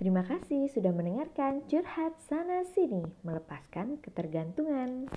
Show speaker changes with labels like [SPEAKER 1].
[SPEAKER 1] Terima kasih sudah mendengarkan curhat sana sini, melepaskan ketergantungan.